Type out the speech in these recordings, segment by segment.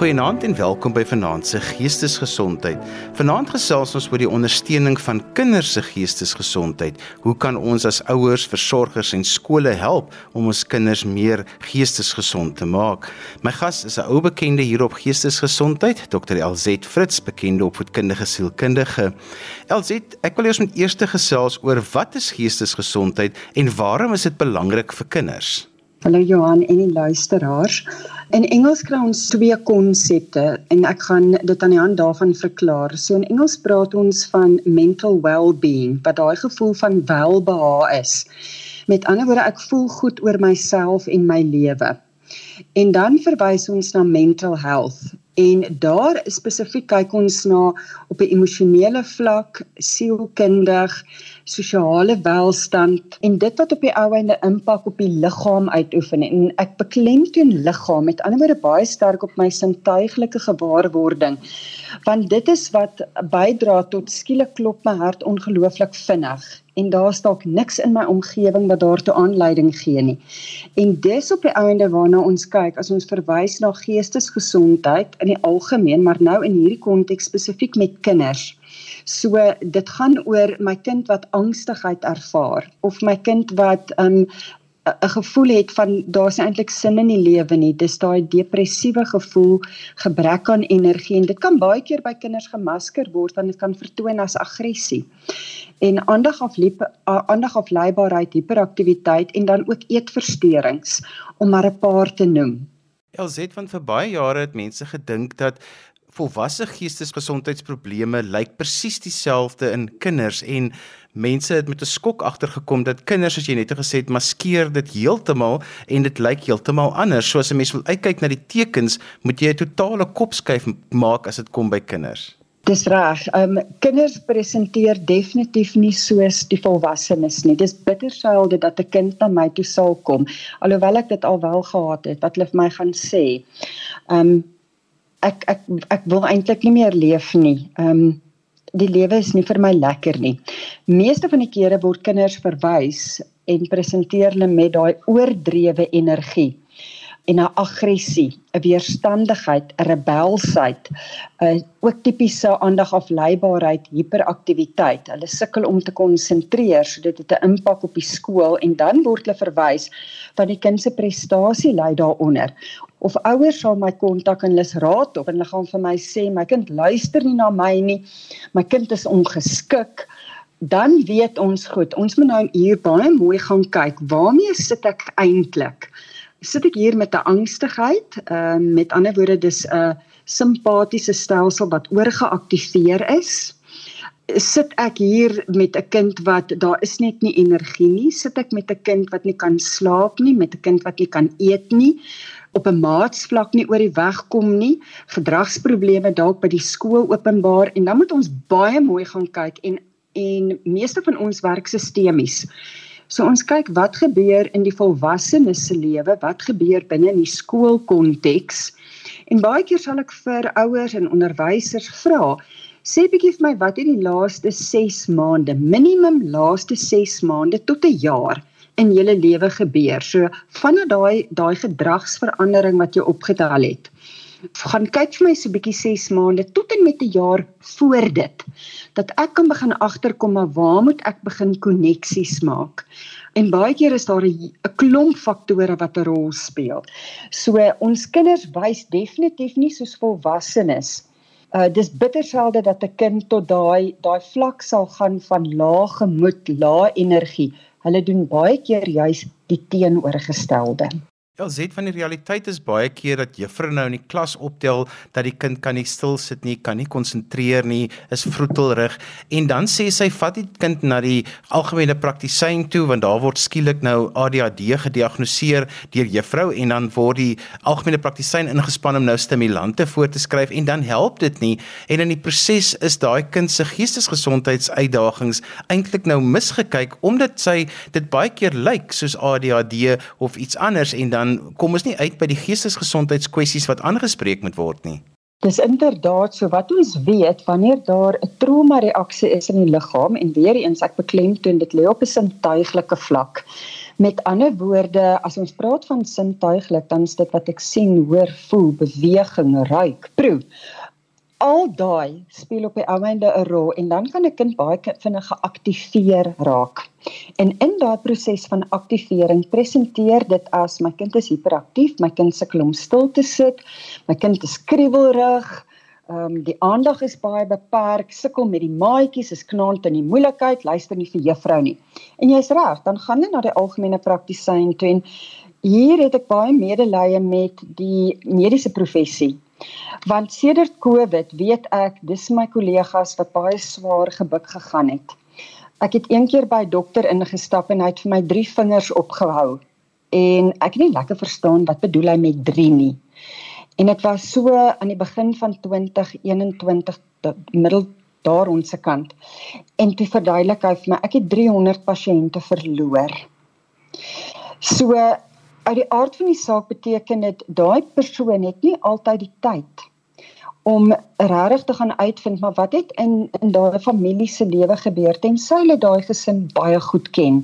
Goeienaand en welkom by Vanaand se Geestesgesondheid. Vanaand gesels ons oor die ondersteuning van kinders se geestesgesondheid. Hoe kan ons as ouers, versorgers en skole help om ons kinders meer geestesgesond te maak? My gas is 'n ou bekende hier op Geestesgesondheid, Dr. Elzet Fritz, bekende opvoedkundige sielkundige. Elzet, ek wil eers met eerste gesels oor wat is geestesgesondheid en waarom is dit belangrik vir kinders? Hallo Johan en die luisteraars. In Engels kry ons twee konsepte en ek gaan dit aan die hand daarvan verklaar. So in Engels praat ons van mental well-being, wat daai gevoel van welbehae is. Met ander woorde, ek voel goed oor myself en my lewe. En dan verwys ons na mental health en daar spesifiek kyk ons na op 'n emosionele vlak, sielkundig, sosiale welstand en dit wat op die ou einde impak op die liggaam uitoefen en ek beklemtoon liggaam met ander woorde baie sterk op my sintuiglike gewaarwording want dit is wat bydra tot skielik klop my hart ongelooflik vinnig en daar staak niks in my omgewing wat daartoe aanleiding gee nie. En dis op die einde waarna ons kyk as ons verwys na geestesgesondheid in die algemeen, maar nou in hierdie konteks spesifiek met kinders. So dit gaan oor my kind wat angstigheid ervaar of my kind wat 'n um, 'n gevoel het van daar's eintlik sin in die lewe nie. Dis daai depressiewe gevoel, gebrek aan energie en dit kan baie keer by kinders gemasker word want dit kan vertoon as aggressie. En aandag af aandag afleibaarheid, hiperaktiwiteit en dan ook eetversteurings om maar 'n paar te noem. Elzet van vir baie jare het mense gedink dat volwasse geestesgesondheidsprobleme lyk presies dieselfde in kinders en mense het met 'n skok agtergekom dat kinders as jy net gesê het maskeer dit heeltemal en dit lyk heeltemal anders. So as 'n mens wil uitkyk na die tekens, moet jy 'n totale kopskuif maak as dit kom by kinders. Dis reg. Ehm um, kinders presenteer definitief nie soos die volwassenes nie. Dis bitter selde dat 'n kind na my toe sal kom, alhoewel ek dit al wel gehad het wat hulle vir my gaan sê. Ehm um, ek ek ek wil eintlik nie meer leef nie. Ehm um, die lewe is nie vir my lekker nie. Meeste van die kere word kinders verwys en presenteer hulle met daai oordrewe energie en 'n aggressie, 'n weerstandigheid, 'n rebelsheid, 'n ook tipiese aandagafleibaarheid, hiperaktiwiteit. Hulle sukkel om te konsentreer, so dit het 'n impak op die skool en dan word hulle verwys van die kind se prestasie lei daaronder. Of ouers sal my kontak en hulle raad op en hulle gaan vir my sê my kind luister nie na my nie. My kind is ongeskik dan weet ons goed ons moet nou hier baie mooi gaan kyk waarmee sit ek eintlik sit ek hier met 'n angstigheid, ehm uh, met ander woorde dis 'n simpatiese stelsel wat oorgeaktiveer is. Sit ek hier met 'n kind wat daar is net nie energie nie, sit ek met 'n kind wat nie kan slaap nie, met 'n kind wat nie kan eet nie op 'n maatsvlak nie oor die weg kom nie, gedragsprobleme dalk by die skool openbaar en dan moet ons baie mooi gaan kyk en en meeste van ons werk sistemies. So ons kyk wat gebeur in die volwassenes se lewe, wat gebeur binne in die skoolkonteks. En baie keer sal ek vir ouers en onderwysers vra, sê bietjie vir my wat het die laaste 6 maande, minimum laaste 6 maande tot 'n jaar in julle lewe gebeur. So vanaf daai daai gedragsverandering wat jy opgetel het gaan kyk vir my so 'n bietjie 6 maande tot en met 'n jaar voor dit dat ek kan begin agterkom maar waar moet ek begin koneksies maak en baie keer is daar 'n klomp faktore wat 'n rol speel so ons kinders wys definitief nie soos volwassenes uh dis bitter selde dat 'n kind tot daai daai vlak sal gaan van lae gemoed, lae energie. Hulle doen baie keer juis die teenoorgestelde. Sê van die realiteit is baie keer dat juffrou nou in die klas optel dat die kind kan nie stil sit nie, kan nie konsentreer nie, is vroetelrig. En dan sê sy vat die kind na die algemene praktisyn toe want daar word skielik nou ADHD gediagnoseer deur juffrou en dan word die algemene praktisyn ingespan om nou stimulante voor te skryf en dan help dit nie. En in die proses is daai kind se geestesgesondheidsuitdagings eintlik nou misgekyk omdat sy dit baie keer lyk soos ADHD of iets anders en dan kom ons nie uit by die geestesgesondheidskwessies wat aangespreek moet word nie. Dis inderdaad so wat ons weet wanneer daar 'n trauma reaksie is in die liggaam en weer eens ek beklemtoon dit lê op 'n sintuiglike vlak. Met ander woorde, as ons praat van sintuiglik, dan is dit wat ek sien, hoor, voel, beweging, ruik, proe al daai speel op die einde 'n rol en dan kan 'n kind baie vinnig geaktiveer raak. En in daai proses van aktivering presenteer dit as my kind is hiperaktief, my kind sukkel om stil te sit, my kind is kriebelrig, ehm um, die aandag is baie beperk, sukkel met die maatjies, is knaand in die moeilikheid, luister nie vir juffrou nie. En jy's reg, dan gaan jy na die algemene praktisyn toe en hier het ek baie medelee met die mediese professie Want sedert Covid weet ek dis my kollegas wat baie swaar gebuk gegaan het. Ek het een keer by dokter ingestap en hy het vir my drie vingers opgehou en ek het nie lekker verstaan wat bedoel hy met drie nie. En dit was so aan die begin van 2021 middel daar ons se kant. En toe verduidelik hy vir my ek het 300 pasiënte verloor. So uit die aard van die saak beteken dit daai persoon het nie altyd die tyd om regtig te gaan uitvind maar wat het in in daai familie se lewe gebeur tensy hulle daai gesin baie goed ken.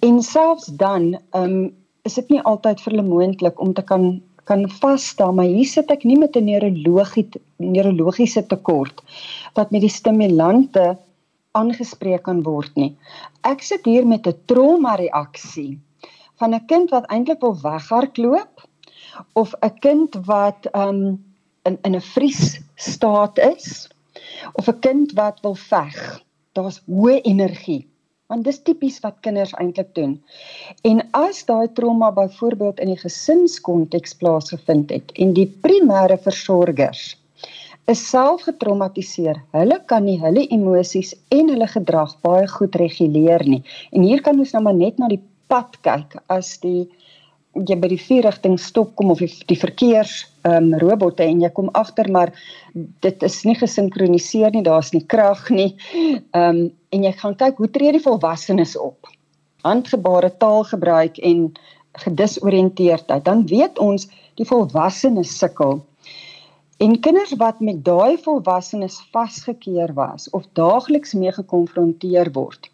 En selfs dan um, is dit nie altyd vir hulle moontlik om te kan kan vasstel maar hier sit ek nie met 'n neurologiese neurologiese tekort wat met die stimulante aangespreek kan word nie. Ek sit hier met 'n trauma reaksie van 'n kind wat eintlik wil weghardloop of 'n kind wat um in in 'n vries staat is of 'n kind wat wil veg. Daar's hoë energie. Want dis tipies wat kinders eintlik doen. En as daai trauma byvoorbeeld in die gesinskonteks plaasgevind het en die primêre versorgers is self getraumatiseer. Hulle kan nie hulle emosies en hulle gedrag baie goed reguleer nie. En hier kan ons nou maar net na die pad kyk as die jy by die vier rigting stop kom of die, die verkeers ehm um, robotte en jy kom agter maar dit is nie gesinkroniseer nie, daar's nie krag nie. Ehm um, en jy gaan kyk hoe tree die volwassenes op. Handgebare taal gebruik en gedisoriënteerdheid, dan weet ons die volwassenes sukkel. En kinders wat met daai volwassenes vasgekeer was of daagliks mee gekonfronteer word,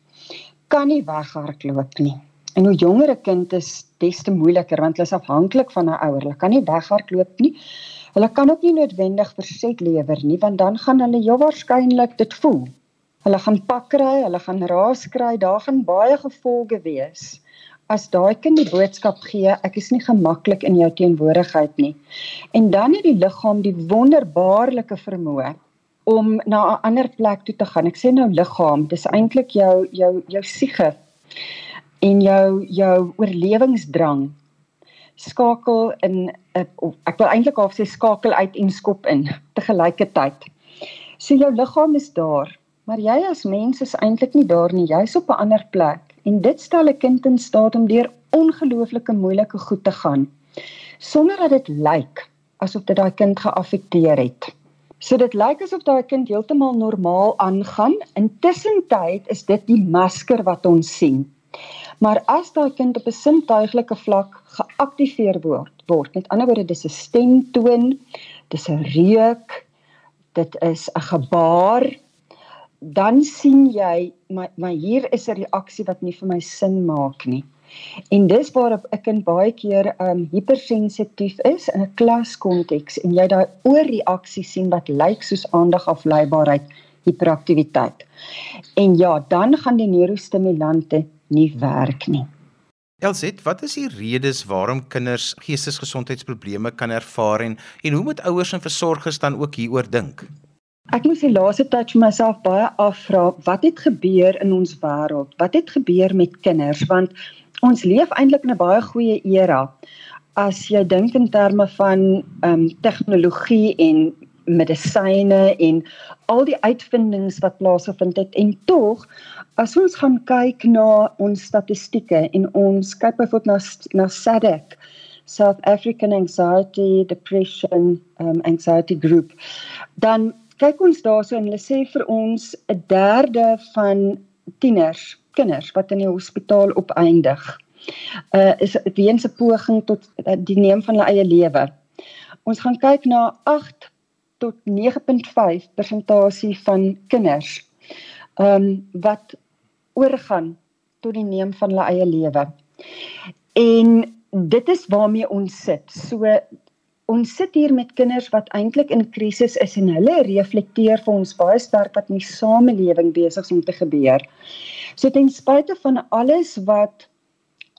kan nie weghardloop nie. En hoe jonger 'n kind is, des te moeiliker want hulle is afhanklik van 'n ouer. Hulle kan nie weghardloop nie. Hulle kan ook nie noodwendig verset lewer nie want dan gaan hulle heel waarskynlik dit voel. Hulle gaan pak kry, hulle gaan raas kry, daar gaan baie gevolge wees. As daai kind die boodskap gee, ek is nie gemaklik in jou teenwoordigheid nie. En dan het die liggaam die wonderbaarlike vermoë om na 'n ander plek toe te gaan. Ek sê nou liggaam, dis eintlik jou jou jou siege en jou jou oorlewingsdrang skakel in ek wil eintlik half sê skakel uit en skop in te gelyke tyd. So jou liggaam is daar, maar jy as mens is eintlik nie daar nie. Jy's op 'n ander plek en dit stel 'n kind in staat om deur ongelooflike moeilike goed te gaan sonder dat dit lyk asof dit daai kind geaffekteer het. So dit lyk asof daai kind heeltemal normaal aangaan. Intussen tyd is dit die masker wat ons sien. Maar as daai kind op 'n sintuiglike vlak geaktiveer word, word met ander woorde dis 'n stemtoon, dis 'n reuk, dit is 'n gebaar, dan sien jy maar maar hier is 'n reaksie wat nie vir my sin maak nie. En dis waarop 'n kind baie keer um hypersensitief is in 'n klaskonteks en jy daai oorreaksie sien wat lyk soos aandagafleibaarheid, hiperaktiwiteit. En ja, dan gaan die neurostimulante nie werk nie. Elsit, wat is die redes waarom kinders geestesgesondheidsprobleme kan ervaar en en hoe moet ouers en versorgers dan ook hieroor dink? Ek moet die laaste tyd vir myself baie afvra, wat het gebeur in ons wêreld? Wat het gebeur met kinders? Want ons leef eintlik in 'n baie goeie era. As jy dink in terme van ehm um, tegnologie en medisyne en al die uitvindings wat plaasgevind het. En tog as ons gaan kyk na ons statistieke en ons kyk byvoorbeeld na na SADC South African Anxiety Depression um, Anxiety Group dan kyk ons daarso en hulle sê vir ons 'n derde van tieners kinders wat in die hospitaal opeindig uh, is weens 'n poging tot uh, die neem van hulle eie lewe. Ons gaan kyk na 8 tot 9.5 persentasie van kinders ehm um, wat oorgaan tot die neem van hulle eie lewe. En dit is waarmee ons sit. So ons sit hier met kinders wat eintlik in krisis is en hulle reflekteer vir ons baie sterk wat in die samelewing besig is om te gebeur. So ten spyte van alles wat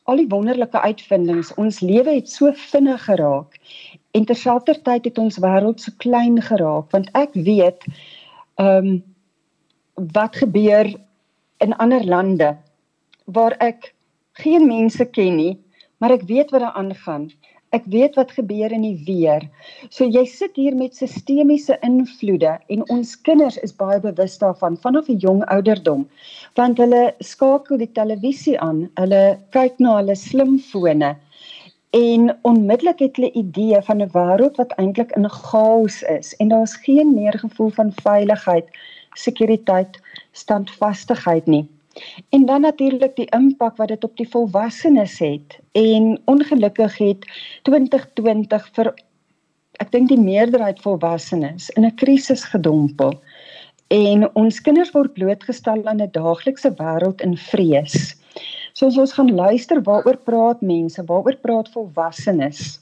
al die wonderlike uitvindings, ons lewe het so vinnig geraak en terselfdertyd het ons wêreld so klein geraak want ek weet ehm um, wat gebeur in ander lande waar ek geen mense ken nie, maar ek weet wat daar aangaan. Ek weet wat gebeur in die weer. So jy sit hier met sistemiese invloede en ons kinders is baie bewus daarvan vanaf 'n jong ouderdom. Want hulle skakel die televisie aan, hulle kyk na hulle slimfone en onmiddellik het hulle idee van 'n wêreld wat eintlik in chaos is en daar's geen meer gevoel van veiligheid, sekuriteit, standvastigheid nie. En dan natuurlik die impak wat dit op die volwassenes het. En ongelukkig het 2020 vir ek dink die meerderheid volwassenes in 'n krisis gedompel. En ons kinders word blootgestel aan 'n daaglikse wêreld in vrees. So as ons gaan luister waaroor praat mense, waaroor praat volwassenes?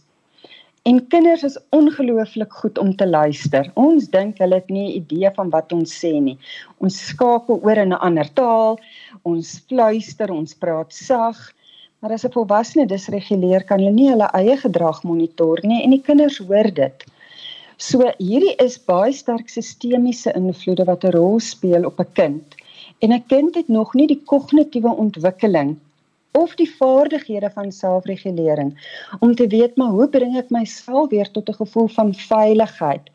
En kinders is ongelooflik goed om te luister. Ons dink hulle het nie 'n idee van wat ons sê nie. Ons skakel oor in 'n ander taal. Ons fluister, ons praat sag. Maar as 'n volwassene disreguleer, kan hulle nie hulle eie gedrag monitor nie en die kinders hoor dit. So hierdie is baie sterk sistemiese invloede wat 'n rol speel op 'n kind. En 'n kind het nog nie die kognitiewe ontwikkeling of die vaardighede van selfregulering. Om te weet maar hoe bring ek myself weer tot 'n gevoel van veiligheid?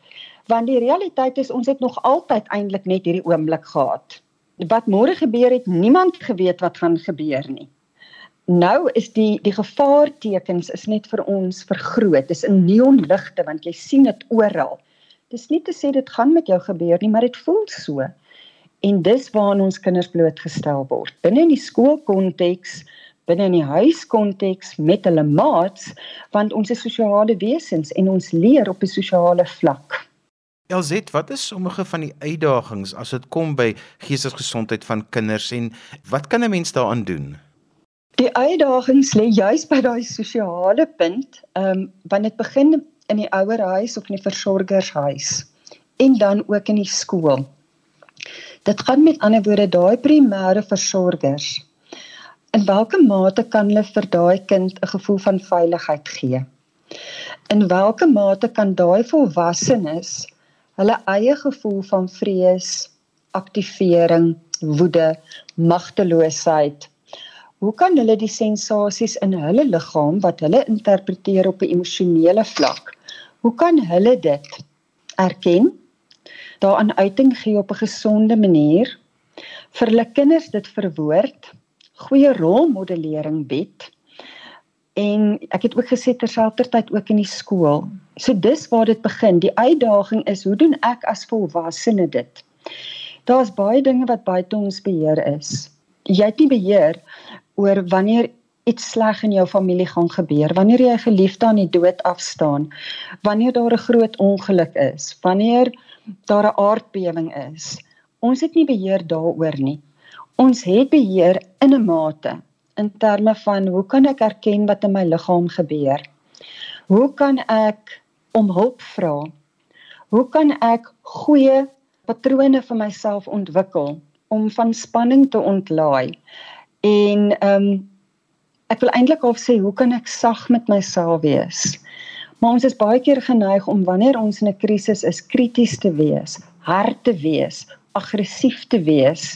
Want die realiteit is ons het nog altyd eintlik net hierdie oomblik gehad. Wat môre gebeur het niemand geweet wat gaan gebeur nie. Nou is die die gevaartekens is net vir ons vergroot. Dis in neonligte want jy sien dit oral. Dis nie te sê dit gaan met jou gebeur nie maar dit voel so en dis waaraan ons kinders blootgestel word binne in die skoolkonteks binne in die huiskonteks met hulle maats want ons is sosiale wesens en ons leer op 'n sosiale vlak. Elzet, wat is sommige van die uitdagings as dit kom by geestesgesondheid van kinders en wat kan 'n mens daaraan doen? Die uitdagings lê juis by daai sosiale punt, ehm um, wanneer dit begin in die ouerhuis of in die versorgershuis en dan ook in die skool. Dit gaan met ander woorde daai primêre versorgers In watter mate kan hulle vir daai kind 'n gevoel van veiligheid gee? In watter mate kan daai volwassenes hulle eie gevoel van vrees, aktivering, woede, magteloosheid Hoe kan hulle die sensasies in hulle liggaam wat hulle interpreteer op 'n emosionele vlak? Hoe kan hulle dit erken? Daaraan uiting gee op 'n gesonde manier vir hulle kinders dit verwoord goeie rolmodellering bied. En ek het ook gesê terselfdertyd ook in die skool. So dis waar dit begin. Die uitdaging is hoe doen ek as volwassene dit? Daar's baie dinge wat buite ons beheer is. Jy het nie beheer oor wanneer iets sleg in jou familie gaan gebeur, wanneer jy 'n geliefde aan die dood afstaan, wanneer daar 'n groot ongeluk is, wanneer daar 'n aardbewing is. Ons het nie beheer daaroor nie ons het beheer in 'n mate in terme van hoe kan ek erken wat in my liggaam gebeur? Hoe kan ek om hulp vra? Hoe kan ek goeie patrone vir myself ontwikkel om van spanning te ontlaai? En ehm um, ek wil eintlik al sê hoe kan ek sag met myself wees? Maar ons is baie keer geneig om wanneer ons in 'n krisis is krities te wees, hard te wees, aggressief te wees,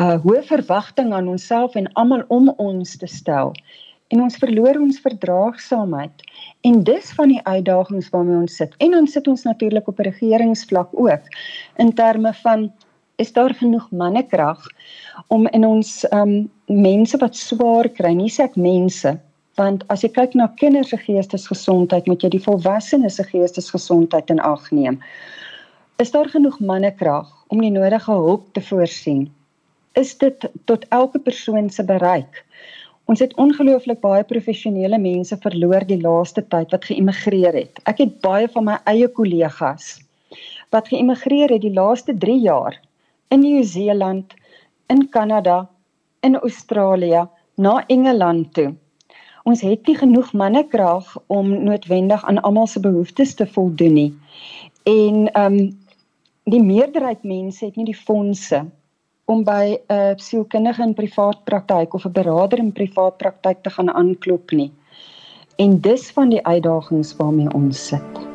uh hoë verwagting aan onsself en almal om ons te stel. En ons verloor ons verdraagsaamheid. En dis van die uitdagings waarmee ons sit. En ons sit ons natuurlik op regeringsvlak ook in terme van is daar genoeg mannekrag om in ons um mense wat swaar kry nie sê ek mense want as jy kyk na kinders se geestesgesondheid moet jy die volwassenes se geestesgesondheid in ag neem is daar genoeg mannekrag om die nodige hulp te voorsien is dit tot elke persoon se bereik. Ons het ongelooflik baie professionele mense verloor die laaste tyd wat geïmigreer het. Ek het baie van my eie kollegas wat geïmigreer het die laaste 3 jaar in Nieu-Seeland, in Kanada, in Australië, na Engeland toe. Ons het nie genoeg mannekrag om noodwendig aan almal se behoeftes te voldoen nie. En ehm um, die meerderheid mense het nie die fondse om by 'n uh, sielkundige in privaat praktyk of 'n beraader in privaat praktyk te gaan aanklop nie. En dis van die uitdagings waarmee ons sit.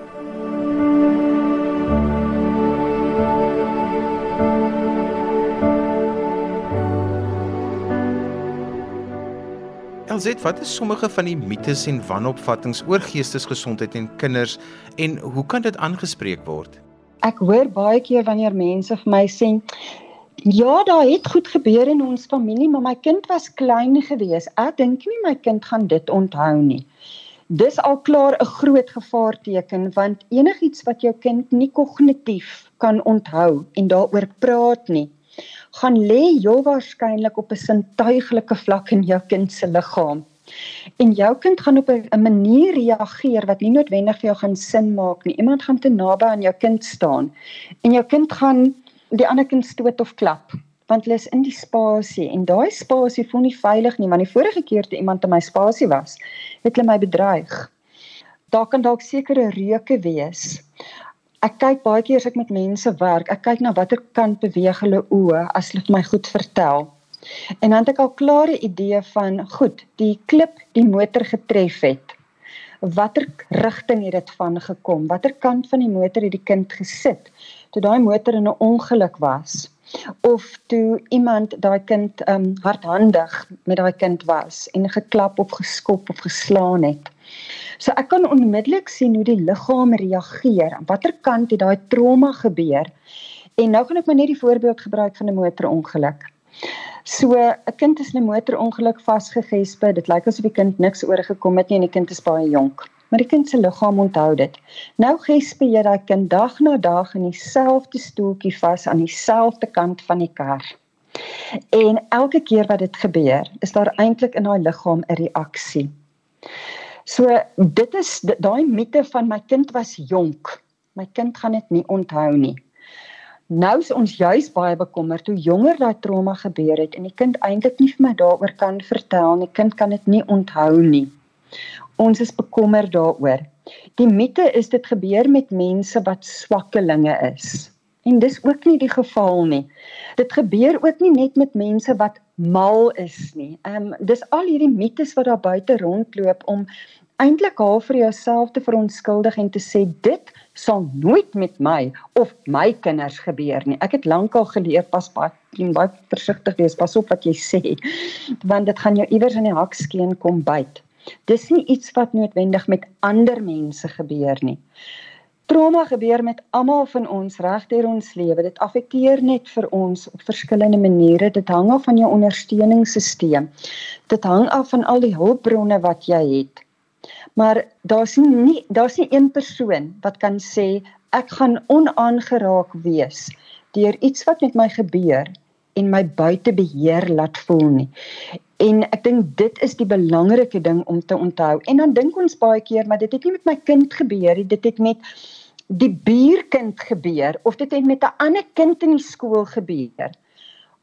Elzet, wat is sommige van die mites en wanopvattinge oor geestesgesondheid en kinders en hoe kan dit aangespreek word? Ek hoor baie keer wanneer mense vir my sê, "Ja, daar het goed gebeur in ons familie, maar my kind was klein gewees. Ek dink nie my kind gaan dit onthou nie." Dis al klaar 'n groot gevaarteken want enigiets wat jou kind nie kognitief kan onthou en daaroor praat nie, gaan lê heel waarskynlik op 'n sintuiglike vlak in jou kind se liggaam. En jou kind gaan op 'n manier reageer wat nie noodwendig vir jou gaan sin maak nie. Iemand gaan te naby aan jou kind staan en jou kind gaan die ander kind stoot of klap want hulle is in die spasie en daai spasie voel nie veilig nie want die vorige keer toe iemand in my spasie was, het hulle my bedreig. Daar kan dalk sekere reuke wees ek kyk baie keer as ek met mense werk, ek kyk na watter kant beweeg hulle oë as hulle my goed vertel. En dan het ek al klare idee van goed, die klip die motor getref het. Watter rigting het dit van gekom? Watter kant van die motor het die kind gesit toe daai motor in 'n ongeluk was? Of toe iemand daai kind um hardhandig met daai kind was en geklap of geskop of geslaan het. So ek kan onmiddellik sien hoe die liggaam reageer. Aan watter kant het daai trauma gebeur? En nou gaan ek maar net die voorbeeld gebruik van 'n motorongeluk. So 'n kind is in 'n motorongeluk vasgegespe. Dit lyk asof die kind niks oorgekom het nie en die kind is baie jonk. Maar die kind se liggaam onthou dit. Nou gespe jy daai kind dag na dag in dieselfde stoeltjie vas aan dieselfde kant van die kar. En elke keer wat dit gebeur, is daar eintlik in daai liggaam 'n reaksie. So dit is daai mite van my kind was jonk. My kind gaan dit nie onthou nie. Nou is ons juis baie bekommerd hoe jonger daai trauma gebeur het en die kind eintlik nie vir my daaroor kan vertel nie. Kind kan dit nie onthou nie. Ons is bekommerd daaroor. Die mite is dit gebeur met mense wat swakkelinge is. En dis ook nie die geval nie. Dit gebeur ook nie net met mense wat mal is nie. Ehm um, dis al hierdie mites wat daar buite rondloop om eintlik haar vir jouself te verontskuldig en te sê dit sal nooit met my of my kinders gebeur nie. Ek het lankal geleer pas baie baie versigtig wees, pas op wat jy sê, want dit gaan jou iewers in die hakskeen kom byt. Dis nie iets wat noodwendig met ander mense gebeur nie. Trauma gebeur met almal van ons regdeur ons lewe. Dit affekteer net vir ons op verskillende maniere. Dit hang af van jou ondersteuningssisteem. Dit hang af van al die hulpbronne wat jy het. Maar daar's nie daar's nie een persoon wat kan sê ek gaan onaangeraak wees deur iets wat met my gebeur en my buite beheer laat voel nie. En ek dink dit is die belangrike ding om te onthou. En dan dink ons baie keer, maar dit het nie met my kind gebeur nie, dit het met die buurkind gebeur of dit het met 'n ander kind in die skool gebeur.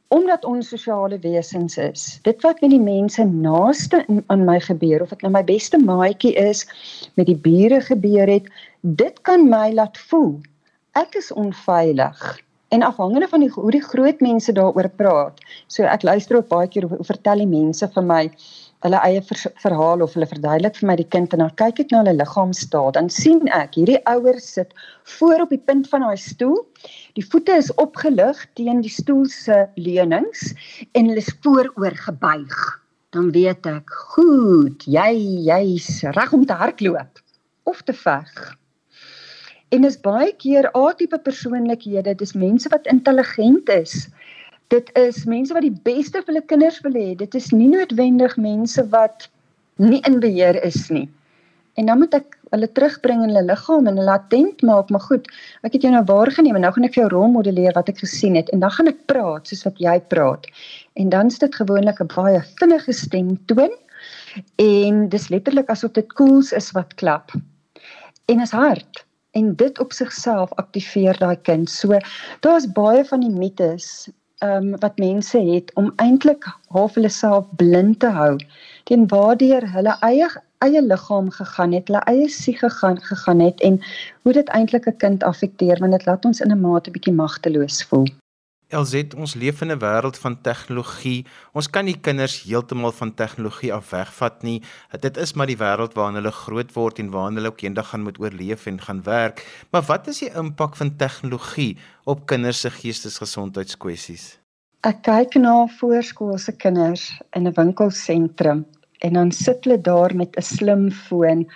Omdat ons sosiale wesens is. Dit wat met die mense naaste aan my gebeur of dit nou my beste maatjie is, met die bure gebeur het, dit kan my laat voel ek is onveilig en afhangende van die hoe die groot mense daaroor praat. So ek luister ook baie keer hoe vertel die mense vir my hulle eie ver, verhaal of hulle verduidelik vir my die kind en dan kyk ek na hulle liggaamstaat dan sien ek hierdie ouers sit voor op die punt van daai stoel. Die voete is opgelig teen die stoel se leunings en hulle is vooroor gebuig. Dan weet ek, goed, jy jy's reg om te hardloop of te veg. En is baie keer A-tipe persoonlikhede, dis mense wat intelligent is dit is mense wat die beste vir hulle kinders wil hê. Dit is nie noodwendig mense wat nie in beheer is nie. En dan moet ek hulle terugbring in hulle liggaam en hulle attent maak, maar goed, ek het jou nou waargeneem en nou gaan ek vir jou rolmodelleer wat ek gesien het en dan gaan ek praat soos wat jy praat. En dan is dit gewoonlik 'n baie vinnige stemtoon en dis letterlik asof dit koels is wat klap. En is hard en dit op sigself aktiveer daai kind. So daar's baie van die mites um, wat mense het om eintlik half hulle self blind te hou teen waardeur hulle eie eie liggaam gegaan het, hulle eie sieg gegaan gegaan het en hoe dit eintlik 'n kind affekteer want dit laat ons in 'n mate bietjie magteloos voel. LZ ons leef in 'n wêreld van tegnologie. Ons kan nie kinders heeltemal van tegnologie af wegvat nie. Dit is maar die wêreld waarin hulle groot word en waarin hulle ook eendag gaan moet oorleef en gaan werk. Maar wat is die impak van tegnologie op kinders se geestesgesondheidskwessies? Ek kyk na voorskoolse kinders in 'n winkelsentrum en dan sit hulle daar met 'n slimfoon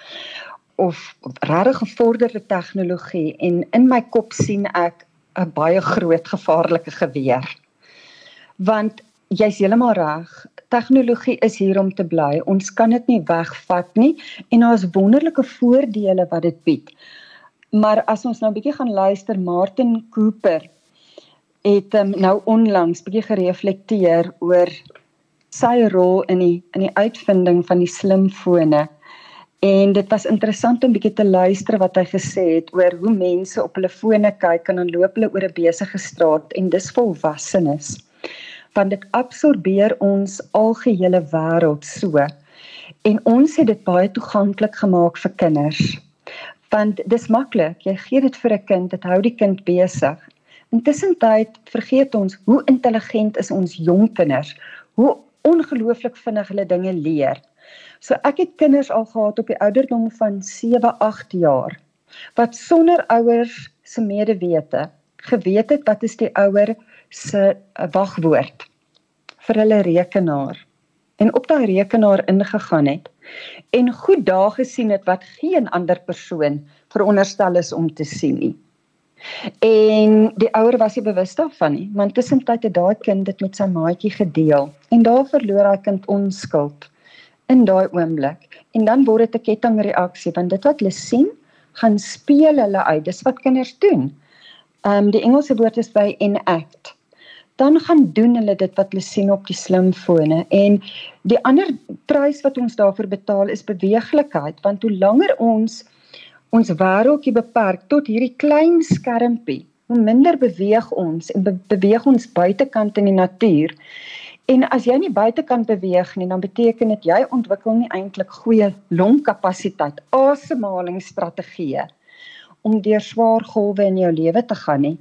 of regtig gevorderde tegnologie en in my kop sien ek 'n baie groot gevaarlike geweer. Want jy's heeltemal reg. Tegnologie is hier om te bly. Ons kan dit nie wegvat nie en daar's wonderlike voordele wat dit bied. Maar as ons nou 'n bietjie gaan luister, Martin Cooper het um, nou onlangs bietjie gereflekteer oor sy rol in die in die uitvinding van die slimfone En dit was interessant om bietjie te luister wat hy gesê het oor hoe mense op hulle fone kyk en dan loop hulle oor 'n besige straat en dis volwassenes. Want dit absorbeer ons algehele wêreld so. En ons het dit baie toeganklik gemaak vir kinders. Want dis maklik, jy gee dit vir 'n kind, dit hou die kind besig. Intussen tyd vergeet ons hoe intelligent is ons jong kinders, hoe ongelooflik vinnig hulle dinge leer. So ek het kinders al gehad op die ouderdom van 7, 8 jaar wat sonder ouers se medewete geweet het wat is die ouer se eh, wagwoord vir hulle rekenaar en op daai rekenaar ingegaan het en goed dae gesien het wat geen ander persoon veronderstel is om te sien nie. En die ouer was nie bewus daarvan nie, want tussentyd het daai kind dit met sy maatjie gedeel en daar verloor hy kind onskuld in daai oomblik en dan word dit 'n kettingreaksie want dit wat hulle sien gaan speel hulle uit dis wat kinders doen. Ehm um, die Engelse woord is by enact. Dan gaan doen hulle dit wat hulle sien op die slimfone en die ander prys wat ons daarvoor betaal is beweeglikheid want hoe langer ons ons wêreldjie beperk tot hierdie klein skermpie, hoe minder beweeg ons en be beweeg ons buitekant in die natuur. En as jy nie buite kan beweeg nie, dan beteken dit jy ontwikkel nie eintlik goeie longkapasiteit, asemhalingsstrategieë om deur swaar golwe in jou lewe te gaan nie.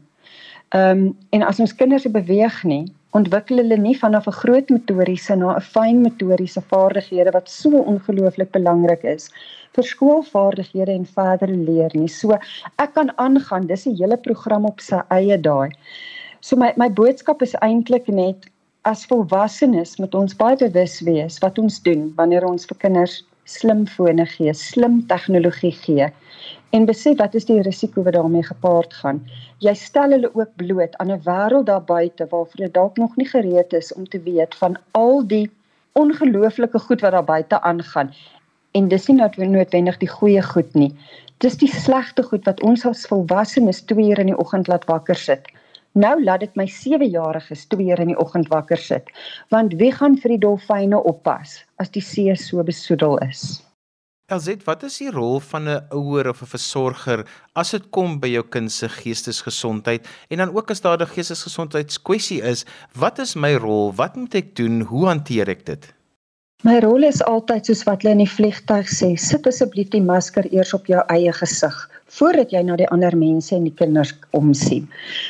Ehm um, en as ons kinders beweeg nie, ontwikkel hulle nie vanaf 'n groot motoriese na 'n fyn motoriese vaardighede wat so ongelooflik belangrik is vir skoolvaardighede en verdere leer nie. So ek kan aangaan, dis 'n hele program op sy eie daai. So my my boodskap is eintlik net as volwassenes moet ons baie bewus wees wat ons doen wanneer ons vir kinders slimfone gee, slim tegnologie gee en besef wat is die risiko wat daarmee gepaard gaan. Jy stel hulle ook bloot aan 'n wêreld daar buite waarvoor hulle dalk nog nie gereed is om te weet van al die ongelooflike goed wat daar buite aangaan. En dis nie noodwendig die goeie goed nie. Dis die slegte goed wat ons as volwassenes 2 ure in die oggend laat wakker sit. Nou laat dit my 7-jariges 2 uur in die oggend wakker sit. Want wie gaan vir die dolfyne oppas as die see so besoedel is? Elzet, wat is die rol van 'n ouer of 'n versorger as dit kom by jou kind se geestesgesondheid en dan ook as daar 'n geestesgesondheidskwessie is, wat is my rol? Wat moet ek doen? Hoe hanteer ek dit? My rol is altyd soos wat hulle in die vliegtuig sê, sit asseblief die masker eers op jou eie gesig voordat jy na die ander mense en die kinders omsien.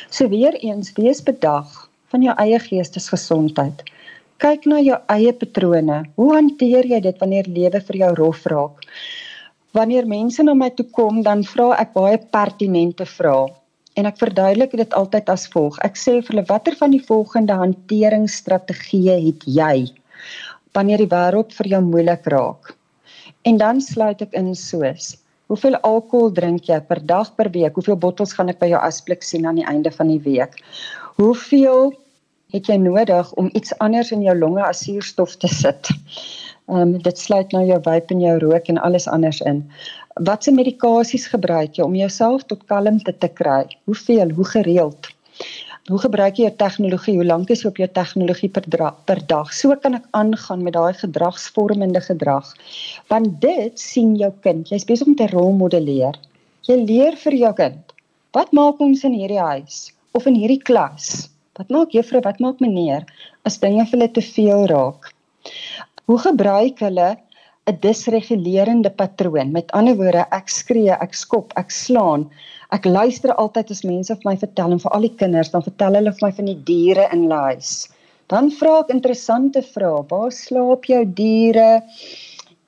So weer eens, wees bedag van jou eie geestesgesondheid. Kyk na jou eie patrone. Hoe hanteer jy dit wanneer lewe vir jou rof raak? Wanneer mense na my toe kom, dan vra ek baie pertinente vrae en ek verduidelik dit altyd as volg. Ek sê vir hulle watter van die volgende hanteringsstrategieë het jy? wanneer die wêreld vir jou moeilik raak. En dan sluit ek in soos: Hoeveel alkohol drink jy per dag per week? Hoeveel bottels gaan ek by jou asblik sien aan die einde van die week? Hoeveel het jy nodig om iets anders in jou longe as suurstof te sit? Ehm um, dit sluit nou jou vape en jou rook en alles anders in. Watse medikasies gebruik jy om jouself tot kalmte te kry? Hoeveel? Hoe gereeld? Hoe gebruik jy jou tegnologie? Hoe lank is jy op jou tegnologie per, per dag? So kan ek aangaan met daai gedragsvormende gedrag. Want dit sien jou kind. Jy's besig om te rolmodelleer. Jy leer vir jou kind. Wat maak ons in hierdie huis of in hierdie klas? Wat maak juffrou? Wat maak meneer as dinge vir hulle te veel raak? Hoe gebruik hulle 'n disregulerende patroon? Met ander woorde, ek skree, ek skop, ek slaan. Ek luister altyd as mense vir my vertel en vir al die kinders, dan vertel hulle vir my van die diere in huis. Dan vra ek interessante vrae. Waar slaap jou diere?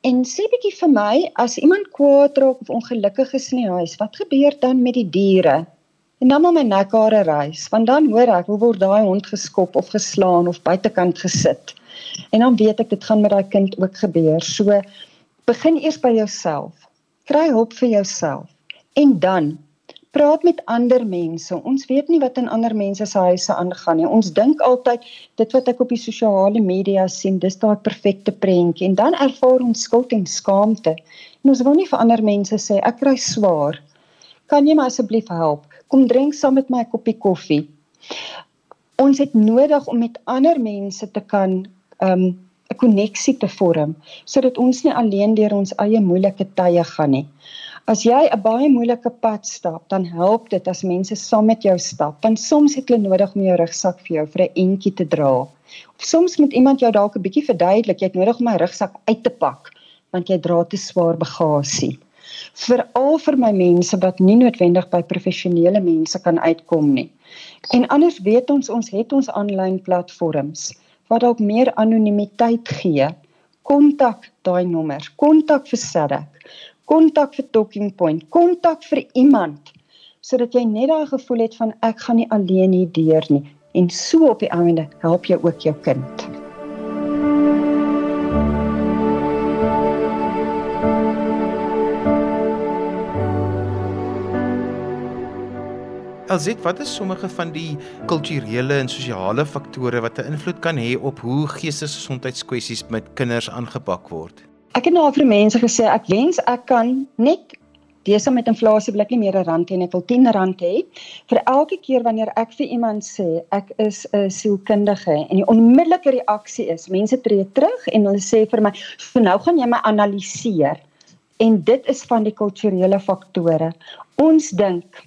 En sê bietjie vir my, as iemand kwaad raak of ongelukkig is in die huis, wat gebeur dan met die diere? En dan moet my nekhare rys, want dan hoor ek hoe word daai hond geskop of geslaan of buitekant gesit. En dan weet ek dit gaan met daai kind ook gebeur. So begin eers by jouself. Kry hulp vir jouself. En dan praat met ander mense. Ons weet nie wat in ander mense se huise aangaan nie. Ons dink altyd dit wat ek op die sosiale media sien, dis daai perfekte prentjie en dan ervaar ons skuld en skaamte. En ons wil nie vir ander mense sê ek kry swaar. Kan jy my asseblief help? kom drink saam met my 'n koppie koffie. Ons het nodig om met ander mense te kan um 'n koneksie te vorm sodat ons nie alleen deur ons eie moeilike tye gaan nie. As jy 'n baie moeilike pad stap, dan help dit as mense saam met jou stap, want soms het hulle nodig om jou rugsak vir jou vir 'n entjie te dra. Of soms moet iemand jou dalk 'n bietjie verduidelik, jy het nodig om my rugsak uit te pak want jy dra te swaar bagasie veral vir my mense wat nie noodwendig by professionele mense kan uitkom nie. En anders weet ons ons het ons aanlyn platforms wat dalk meer anonimiteit gee. Kontak daai nommers, kontak vir Sadak, kontak vir Talking Point, kontak vir iemand sodat jy net daai gevoel het van ek gaan nie alleen hier deur nie en so op die einde help jy ook jou kind. Elzit, wat is sommige van die kulturele en sosiale faktore wat 'n invloed kan hê op hoe geestesgesondheidskwessies met kinders aangepak word? Ek het nou vir mense gesê ek wens ek kan net Desa met inflasie blik nie meer 'n rand en ek wil 10 rand hê. Vir elke keer wanneer ek vir iemand sê ek is 'n sielkundige en die onmiddellike reaksie is mense tree terug en hulle sê vir my so nou gaan jy my analiseer. En dit is van die kulturele faktore. Ons dink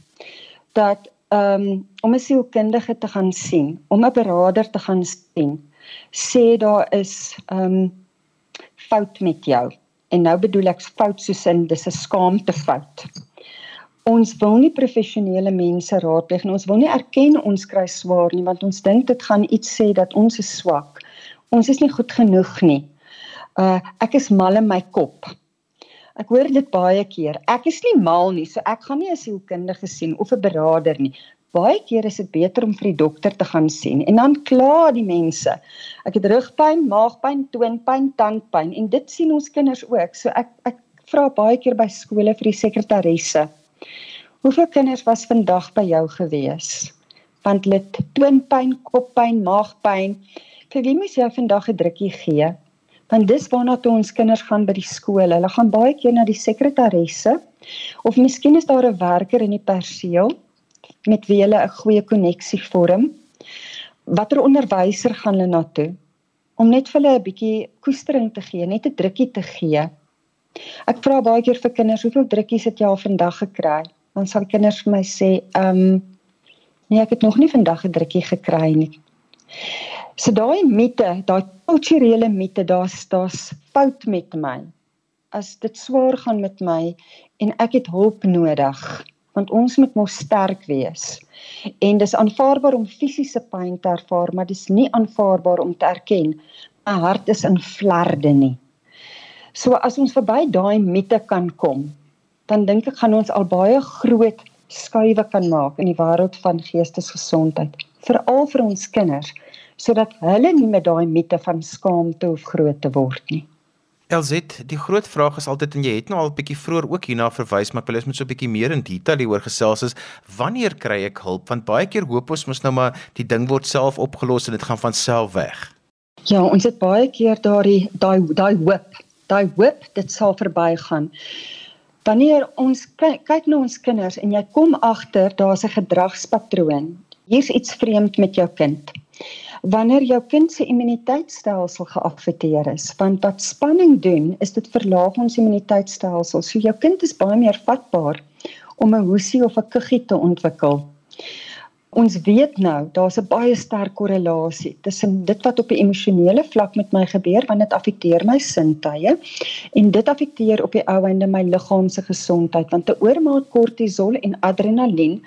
dat um, om 'n sielkundige te gaan sien, om 'n beraader te gaan sien, sê daar is um, fout met jou. En nou bedoel ek fout soos in dis 'n skaamte fout. Ons wil nie professionele mense raadpleeg nie. Ons wil nie erken ons kry swaar nie want ons dink dit gaan iets sê dat ons is swak. Ons is nie goed genoeg nie. Uh ek is mal in my kop. Ek hoor dit baie keer. Ek is nie mal nie, so ek gaan nie 'n sielkundige sien of 'n beraader nie. Baie keer is dit beter om vir die dokter te gaan sien en dan kla die mense. Ek het rugpyn, maagpyn, toonpyn, tandpyn en dit sien ons kinders ook. So ek ek vra baie keer by skole vir die sekretaresse. Hoeveel kinders was vandag by jou gewees? Want hulle toonpyn, koppyn, maagpyn. Vir wie moet jy vandag 'n drukkie gee? want dis waarna toe ons kinders gaan by die skool. Hulle gaan baie keer na die sekretaresse of miskien is daar 'n werker in die perseel met wie hulle 'n goeie koneksie vorm. Watter onderwyser gaan hulle na toe om net vir hulle 'n bietjie koestering te gee, net 'n drukkie te gee. Ek vra baie keer vir kinders, hoeveel drukkies het jy al vandag gekry? Dan sal kinders vir my sê, "Ehm um, nee, ek het nog nie vandag 'n drukkie gekry nie." So daai mite, daai kulturele mite, daar's daar's fout met my. As dit swaar gaan met my en ek het hulp nodig, want ons moet mos sterk wees. En dis aanvaarbaar om fisiese pyn te ervaar, maar dis nie aanvaarbaar om te erken my hart is in vlarde nie. So as ons verby daai mite kan kom, dan dink ek gaan ons al baie groot skuwe kan maak in die wêreld van geestesgesondheid, veral vir ons kinders sodat hulle nie met daai mite van skaamte hoef groot te word nie. Elzit, die groot vraag is altyd en jy het nou al 'n bietjie vroeër ook hierna verwys, maar ek wil eens met so 'n bietjie meer in detail hieroor gesels is wanneer kry ek hulp? Want baie keer hoop ons mos nou maar die ding word self opgelos en dit gaan van self weg. Ja, ons het baie keer daai daai daai hoop, daai hoop dit sal verbygaan. Wanneer ons kyk na ons kinders en jy kom agter daar's 'n gedragspatroon. Hier's iets vreemd met jou kind wanneer jou kind se immuniteitstelsel geaffekteer is. Want wat spanning doen, is dit verlaag ons immuniteitstelsel. So jou kind is baie meer vatbaar om 'n hoesie of 'n kuggie te ontwikkel. Ons weet nou daar's 'n baie sterk korrelasie tussen dit wat op die emosionele vlak met my gebeur want dit affekteer my sintuie en dit affekteer op die ou einde my liggaamse gesondheid want 'n oormaat kortisol en adrenalien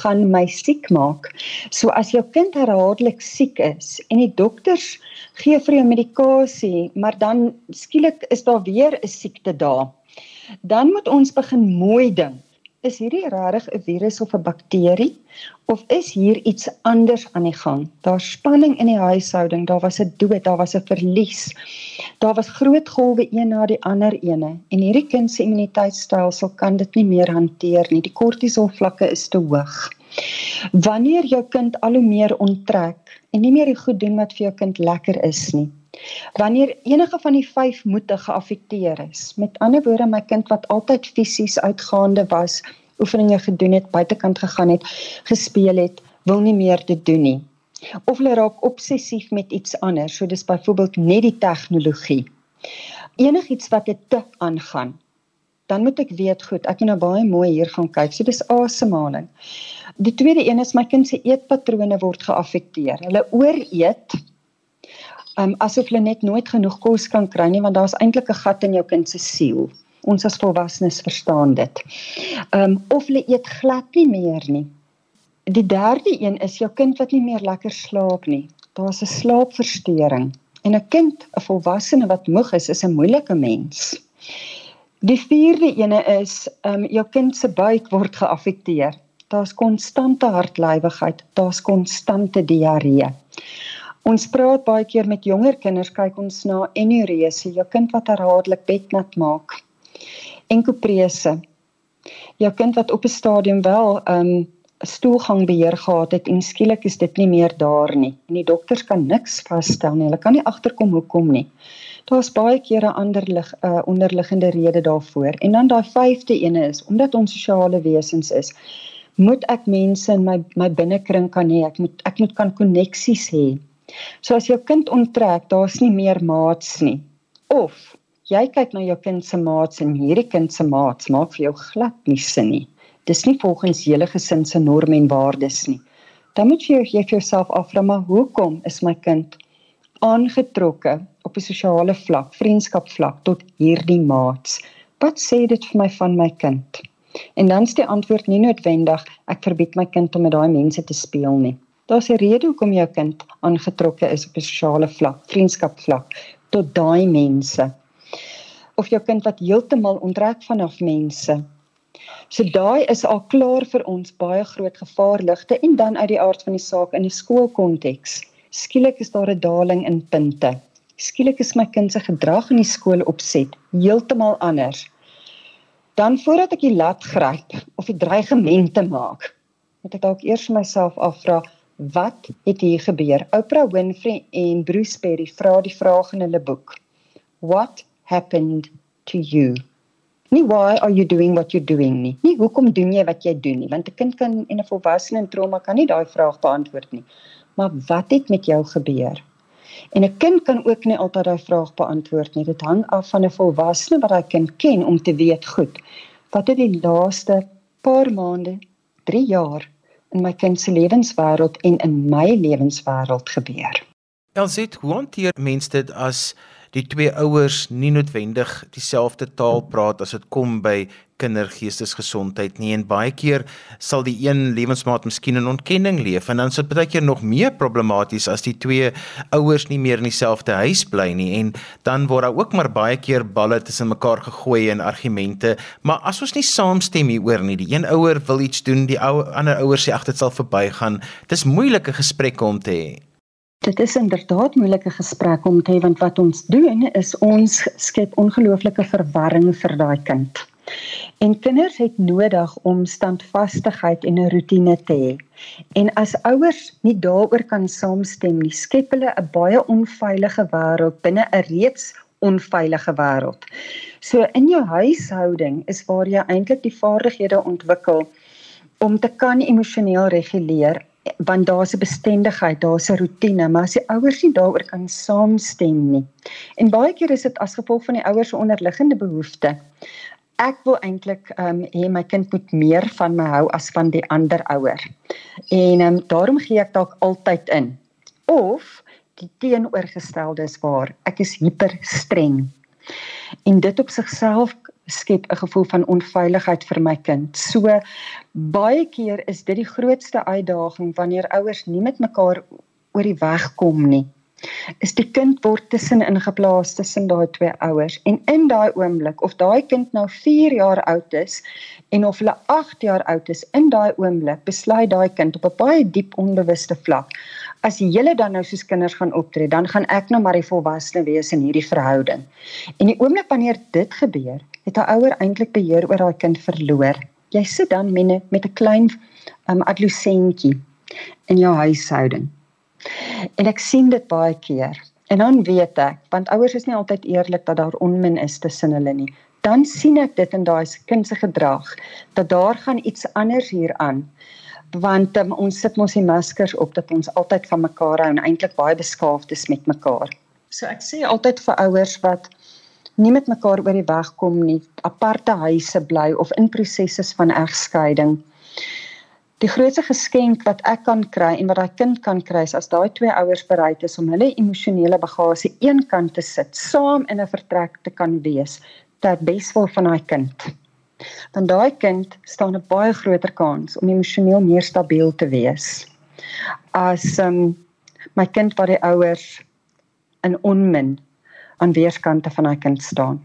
gaan my siek maak. So as jou kind herhaaldelik siek is en die dokters gee vir jou medikasie, maar dan skielik is daar weer 'n siekte daar. Dan moet ons begin mooi dink is hierdie regtig 'n virus of 'n bakterie of is hier iets anders aan die gang? Daar's spanning in die huishouding, daar was 'n dood, daar was 'n verlies. Daar was groot golwe een na die ander ene en hierdie kind se immuniteitstelsel kan dit nie meer hanteer nie. Die kortisol vlakke is te hoog. Wanneer jou kind al hoe meer onttrek en nie meer die goed doen wat vir jou kind lekker is nie, Wanneer enige van die 5 moete geaffekteer is, met ander woorde my kind wat altyd fisies uitgaande was, oefeninge gedoen het, buitekant gegaan het, gespeel het, wil nie meer dit doen nie. Of hulle raak obsessief met iets anders, so dis byvoorbeeld net die tegnologie. Enigiets wat dit te aangaan, dan moet ek weet goed, ek moet nou baie mooi hier gaan kyk. So dis asemhaling. Die tweede een is my kind se eetpatrone word geaffekteer. Hulle ooreet um, asof hulle net nooit genoeg kos kan kry nie want daar's eintlik 'n gat in jou kind se siel. Ons as volwassenes verstaan dit. Ehm um, of hulle eet glad nie meer nie. Die derde een is jou kind wat nie meer lekker slaap nie. Daar's 'n slaapversteuring. En 'n kind, 'n volwassene wat moeg is, is 'n moeilike mens. Die vierde ene is ehm um, jou kind se buik word geaffekteer. Daar's konstante hartlywigheid, daar's konstante diarree. Ons praat baie keer met jonger kinders, kyk ons na enurese, jou kind wat herhaaldelik bednat maak. Enkoprese. Jou kind wat op 'n stadium wel 'n um, stoelgangbeheer gehad het en skielik is dit nie meer daar nie. En die dokters kan niks vasstel nie. Hulle kan nie agterkom hoekom nie. Daar's baie keer 'n ander lig 'n uh, onderliggende rede daarvoor. En dan daai vyfde ene is omdat ons sosiale wesens is, moet ek mense in my my binnekring kan hê. Ek moet ek moet kan koneksies hê. So as jou kind onttrek, daar's nie meer maats nie. Of jy kyk na jou kind se maats en hierdie kind se maats maak vir jou glad nie sin nie. Dis nie volgens julle gesin se norme en waardes nie. Dan moet jy jy vir jouself afvra maar hoekom is my kind aangetrokke op 'n sosiale vlak, vriendskapvlak tot hierdie maats? Wat sê dit vir my van my kind? En dan is die antwoord nie noodwendig ek verbied my kind om met daai mense te speel nie. Daar's 'n rede hoekom jou kind aangetrokke is op 'n sosiale vlak, vriendskapvlak tot daai mense. Of jou kind wat heeltemal onttrek vanaf mense. So daai is al klaar vir ons baie groot gevaarligte en dan uit die aard van die saak in 'n skoolkonteks. Skielik is daar 'n daling in punte. Skielik is my kind se gedrag in die skool opset heeltemal anders. Dan voordat ek die lat gryp of die dreigemente maak, moet ek dalk eers myself afvra Wat het hier gebeur? Oprah Winfrey en Bruce Perry vra die vraag in hulle boek. What happened to you? Nie why are you doing what you're doing nie. Nie hoekom doen jy wat jy doen nie, want 'n kind kan en 'n volwassene in trauma kan nie daai vraag beantwoord nie. Maar wat het met jou gebeur? En 'n kind kan ook nie altyd daai vraag beantwoord nie. Dit hang af van 'n volwassene wat daai kind ken om te weet goed. Wat het die laaste paar maande, 3 jaar in my kind se lewenswêreld en in my lewenswêreld gebeur. Elsit, hoe hanteer mense dit as die twee ouers nie noodwendig dieselfde taal praat as dit kom by kindergeestesgesondheid nie. En baie keer sal die een lewensmaat miskien in ontkenning leef en dan is dit baie keer nog meer problematies as die twee ouers nie meer in dieselfde huis bly nie. En dan word daar ook maar baie keer balle tussen mekaar gegooi en argumente maar as ons nie saamstem hieroor nie die een ouer wil iets doen die ou ander ouer sê ag dit sal verbygaan. Dis moeilike gesprekke om te hê Dit is inderdaad moeilike gesprek om te hê want wat ons doen is ons skep ongelooflike verwarring vir daai kind. En kinders het nodig om standvastigheid en 'n rotine te hê. En as ouers nie daaroor kan saamstem nie, skep hulle 'n baie onveilige wêreld binne 'n reeds onveilige wêreld. So in jou huishouding is waar jy eintlik die vaardighede ontwikkel om te kan emosioneel reguleer want daar's 'n bestendigheid, daar's 'n rotine, maar as die ouers nie daaroor kan saamstem nie. En baie keer is dit as gevolg van die ouers se onderliggende behoeftes. ek wil eintlik ehm um, hê my kind moet meer van my hou as van die ander ouer. En ehm um, daarom gee ek dalk altyd in. Of die teenoorgestelde is waar ek is hiper streng. En dit op sigself skep 'n gevoel van onveiligheid vir my kind. So baie keer is dit die grootste uitdaging wanneer ouers nie met mekaar oor die weg kom nie is die kind word tussenin geplaas tussen daai twee ouers en in daai oomblik of daai kind nou 4 jaar oud is en of hulle 8 jaar oud is in daai oomblik besluit daai kind op 'n baie diep onbewuste vlak as julle dan nou soos kinders gaan optree dan gaan ek nou maar die volwasse wees in hierdie verhouding en die oomblik wanneer dit gebeur het 'n ouer eintlik beheer oor daai kind verloor jy sit dan met 'n klein um, adolessentjie in jou huishouding En ek sien dit baie keer. En dan weet ek, want ouers is nie altyd eerlik dat daar onmin is tussen hulle nie. Dan sien ek dit in daai kind se gedrag dat daar gaan iets anders hier aan. Want um, ons sit mos die maskers op dat ons altyd van mekaar hou en eintlik baie beskaafd is met mekaar. So ek sê altyd vir ouers wat nie met mekaar oor die weg kom nie, aparte huise bly of in prosesse van egskeiding Die grootste geskenk wat ek kan kry en wat daai kind kan kry is as daai twee ouers bereid is om hulle emosionele bagasie eenkant te sit, saam in 'n vertrek te kan wees ter beswil van daai kind. Dan daai kind staan 'n baie groter kans om emosioneel meer stabiel te wees. As um, my kind wat die ouers in onmin aan weerskante van daai kind staan.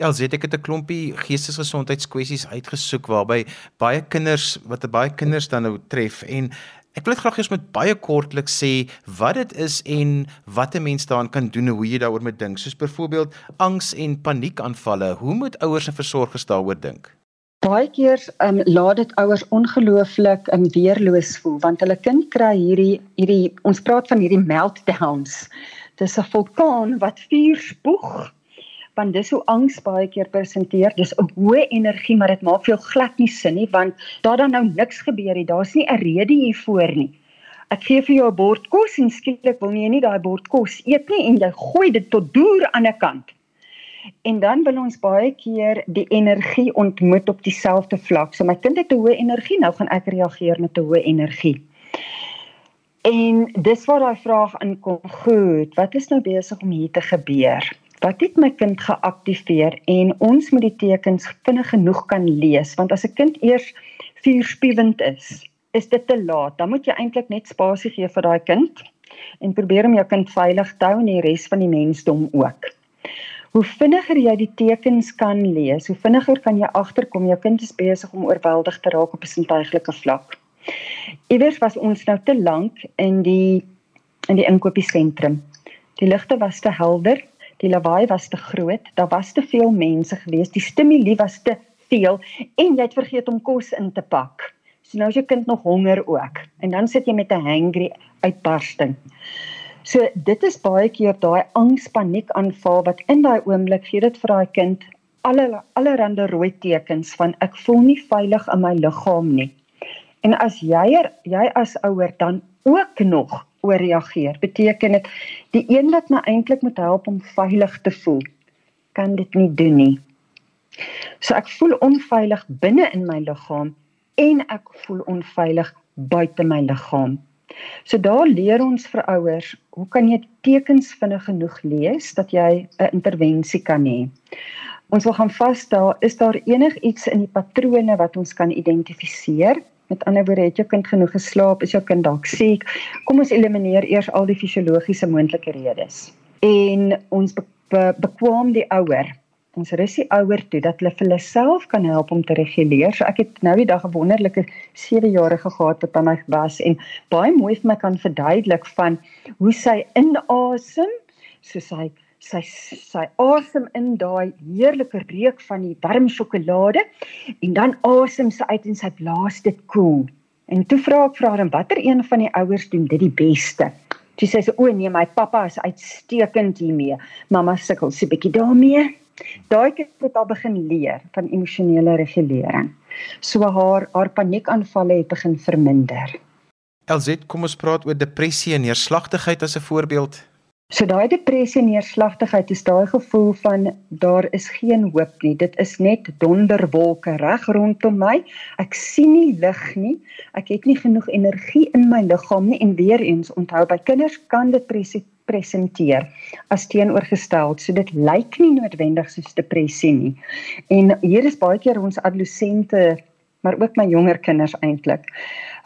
Elsie het ek 'n klompie geestesgesondheidskwessies uitgesoek waarby baie kinders wat baie kinders dan nou tref en ek wil dit graag eers met baie kortliks sê wat dit is en wat 'n mens daaraan kan doen en hoe jy daaroor moet dink. Soos byvoorbeeld angs en paniekaanvalle. Hoe moet ouers en versorgers daaroor dink? Baie keer um, laat dit ouers ongelooflik um, weerloos voel want hulle kind kry hierdie hierdie ons praat van hierdie meltdowns. Dis 'n vulkaan wat vuur spoeg want dis hoe angs baie keer presenteer. Dis 'n hoë energie, maar dit maak veel glad nie sin nie want daar dan nou niks gebeur nie. Daar's nie 'n rede hiervoor nie. Ek gee vir jou 'n bord kos en skielik wil jy nie daai bord kos eet nie en jy gooi dit tot deur aan 'n kant. En dan wil ons baie keer die energie ontmoet op dieselfde vlak. So my kind het 'n hoë energie, nou gaan ek reageer met 'n hoë energie. En dis waar daai vraag inkom. Goed, wat is nou besig om hier te gebeur? Wat het my kind geaktiveer en ons moet die tekens vinnig genoeg kan lees? Want as 'n kind eers vuurspiewend is is dit te laat. Dan moet jy eintlik net spasie gee vir daai kind en probeer om jou kind veilig te hou en die res van die mensdom ook. Hoe vinniger jy die tekens kan lees hoe vinniger kan jy agterkom jou kind is besig om oorweldig te raak op 'n sintuiglike vlak. Iewers was ons nou te lank in die in die inkopiesentrum die ligte was te helder Die lawaai was te groot, daar was te veel mense gewees, die stimule was te veel en jy het vergeet om kos in te pak. So nou is jou kind nog honger ook en dan sit jy met 'n hangry uitbarsting. So dit is baie keer daai angs paniek aanval wat in daai oomblik gee dit vir daai kind alle allerlei rooi tekens van ek voel nie veilig in my liggaam nie. En as jy er, jy as ouer dan ook nog ooreageer. Beteken dit die een wat my eintlik moet help om veilig te voel, kan dit nie doen nie. So ek voel onveilig binne in my liggaam en ek voel onveilig buite my liggaam. So daar leer ons vir ouers, hoe kan jy tekens vinnig genoeg lees dat jy 'n intervensie kan hê? Ons wil gaan vasstel, is daar enigiets in die patrone wat ons kan identifiseer Met ander woorde, het jou kind genoeg geslaap? Is jou kind dalk siek? Kom ons elimineer eers al die fisiologiese moontlike redes. En ons be be bekwam die ouer. Ons rus die ouer toe dat hulle vir hulle self kan help om te reguleer. So ek het nou die dag 'n wonderlike 7-jarige gehad wat by my was en baie mooi vir my kan verduidelik van hoe sy inasem, soos hy sy sy asem in daai heerlike reuk van die warm sjokolade en dan asem sy uit en sy blaas dit koel. En toe vra ek vir haar watter een van die ouers doen dit die beste. Sy sê so o nee, my pappa is uitstekend hiermee. Mamma sukkel so 'n bietjie daarmee. Daai kind het al begin leer van emosionele regulering. So haar haar paniekaanvalle het begin verminder. LZ, kom ons praat oor depressie en neerslagtigheid as 'n voorbeeld. So daai depressie en neerslagtigheid is daai gevoel van daar is geen hoop nie. Dit is net donderwolke reg rondom my. Ek sien nie lig nie. Ek het nie genoeg energie in my liggaam nie en weer eens onthou by kinders kan depressie presenteer as teenoorgestel. So dit lyk nie noodwendig soos depressie nie. En hier is baie keer ons adolessente maar ook my jonger kinders eintlik.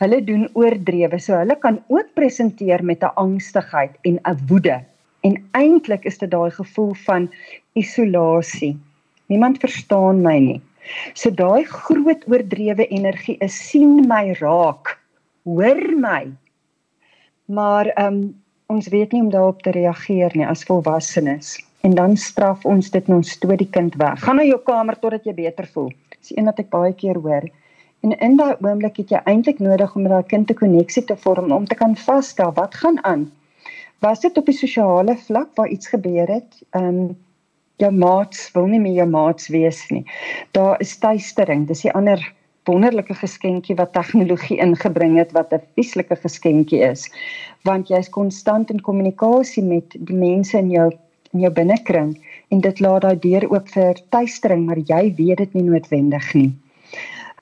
Hulle doen oordrewe. So hulle kan ook presenteer met 'n angstigheid en 'n woede En eintlik is dit daai gevoel van isolasie. Niemand verstaan my nie. So daai groot oordrewe energie is sien my raak. Hoor my. Maar ehm um, ons weet nie om daarop te reageer nie as volwassenes. En dan straf ons dit en ons stoot die kind weg. Gaan na jou kamer totdat jy beter voel. Dis een wat ek baie keer hoor. En in daai oomblik het jy eintlik nodig om met daai kind 'n koneksie te vorm om te kan vasstel wat gaan aan was dit op die sosiale vlak waar iets gebeur het. Ehm um, jou maats wil nie meer jou maats wees nie. Daar is tuistering. Dis 'n ander wonderlike geskenkie wat tegnologie ingebring het wat 'n vieslike geskenkie is. Want jy's konstant in kommunikasie met die mense in jou in jou binnekring en dit laat daai deur oop vir tuistering, maar jy weet dit nie noodwendig nie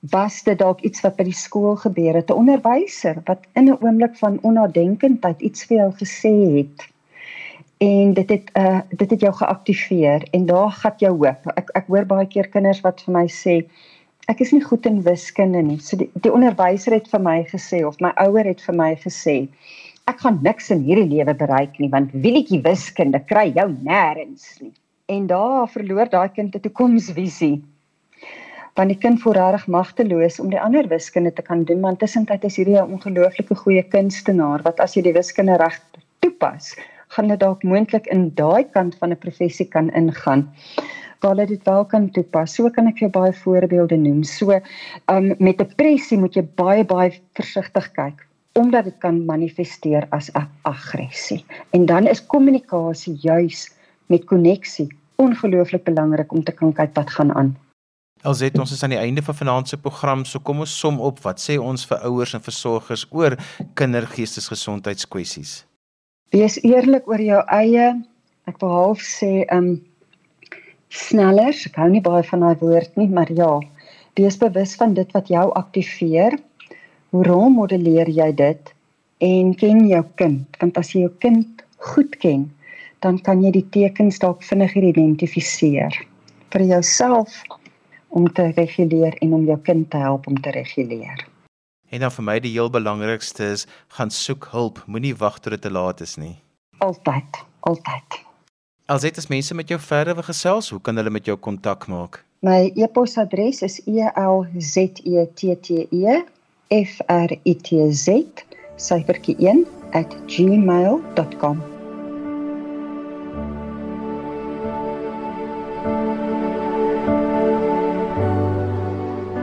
was dit dalk iets wat by die skool gebeur het. 'n onderwyser wat in 'n oomblik van onnadenkendheid iets vir jou gesê het en dit het uh dit het jou geaktiveer en daar gat jou hoop. Ek ek hoor baie keer kinders wat vir my sê ek is nie goed in wiskunde nie. So die, die onderwyser het vir my gesê of my ouer het vir my gesê ek gaan niks in hierdie lewe bereik nie want wielietjie wiskunde kry jou nêrens nie. En daar verloor daai kind 'n toekomsvisie want die kind voel regtig magteloos om die ander wiskunde te kan doen want tussentyd is hierdie 'n ongelooflike goeie kunstenaar wat as jy die wiskunde reg toepas gaan dit dalk moontlik in daai kant van 'n professie kan ingaan waar hulle dit wel kan toepas. So kan ek vir baie voorbeelde noem. So um, met depressie moet jy baie baie versigtig kyk omdat dit kan manifesteer as 'n aggressie. En dan is kommunikasie juis met koneksie ongelooflik belangrik om te kan kyk wat gaan aan. Alzet ons is aan die einde van vanaand se program, so kom ons som op wat sê ons vir ouers en versorgers oor kindergeestesgesondheidskwessies. Wees eerlik oor jou eie, ek wil half sê, um sneller, ek hou nie baie van daai woord nie, maar ja, wees bewus van dit wat jou aktiveer. Hoe rolmodelleer jy dit en ken jou kind, want as jy jou kind goed ken, dan kan jy die tekens dalk vinniger identifiseer vir jouself om te reguleer en om jou kind te help om te reguleer. En dan vir my die heel belangrikste is gaan soek hulp, moenie wag tot dit te laat is nie. Altyd, altyd. As dit is mense met jou verder wil gesels, hoe kan hulle met jou kontak maak? My e-posadres is elzette f r i t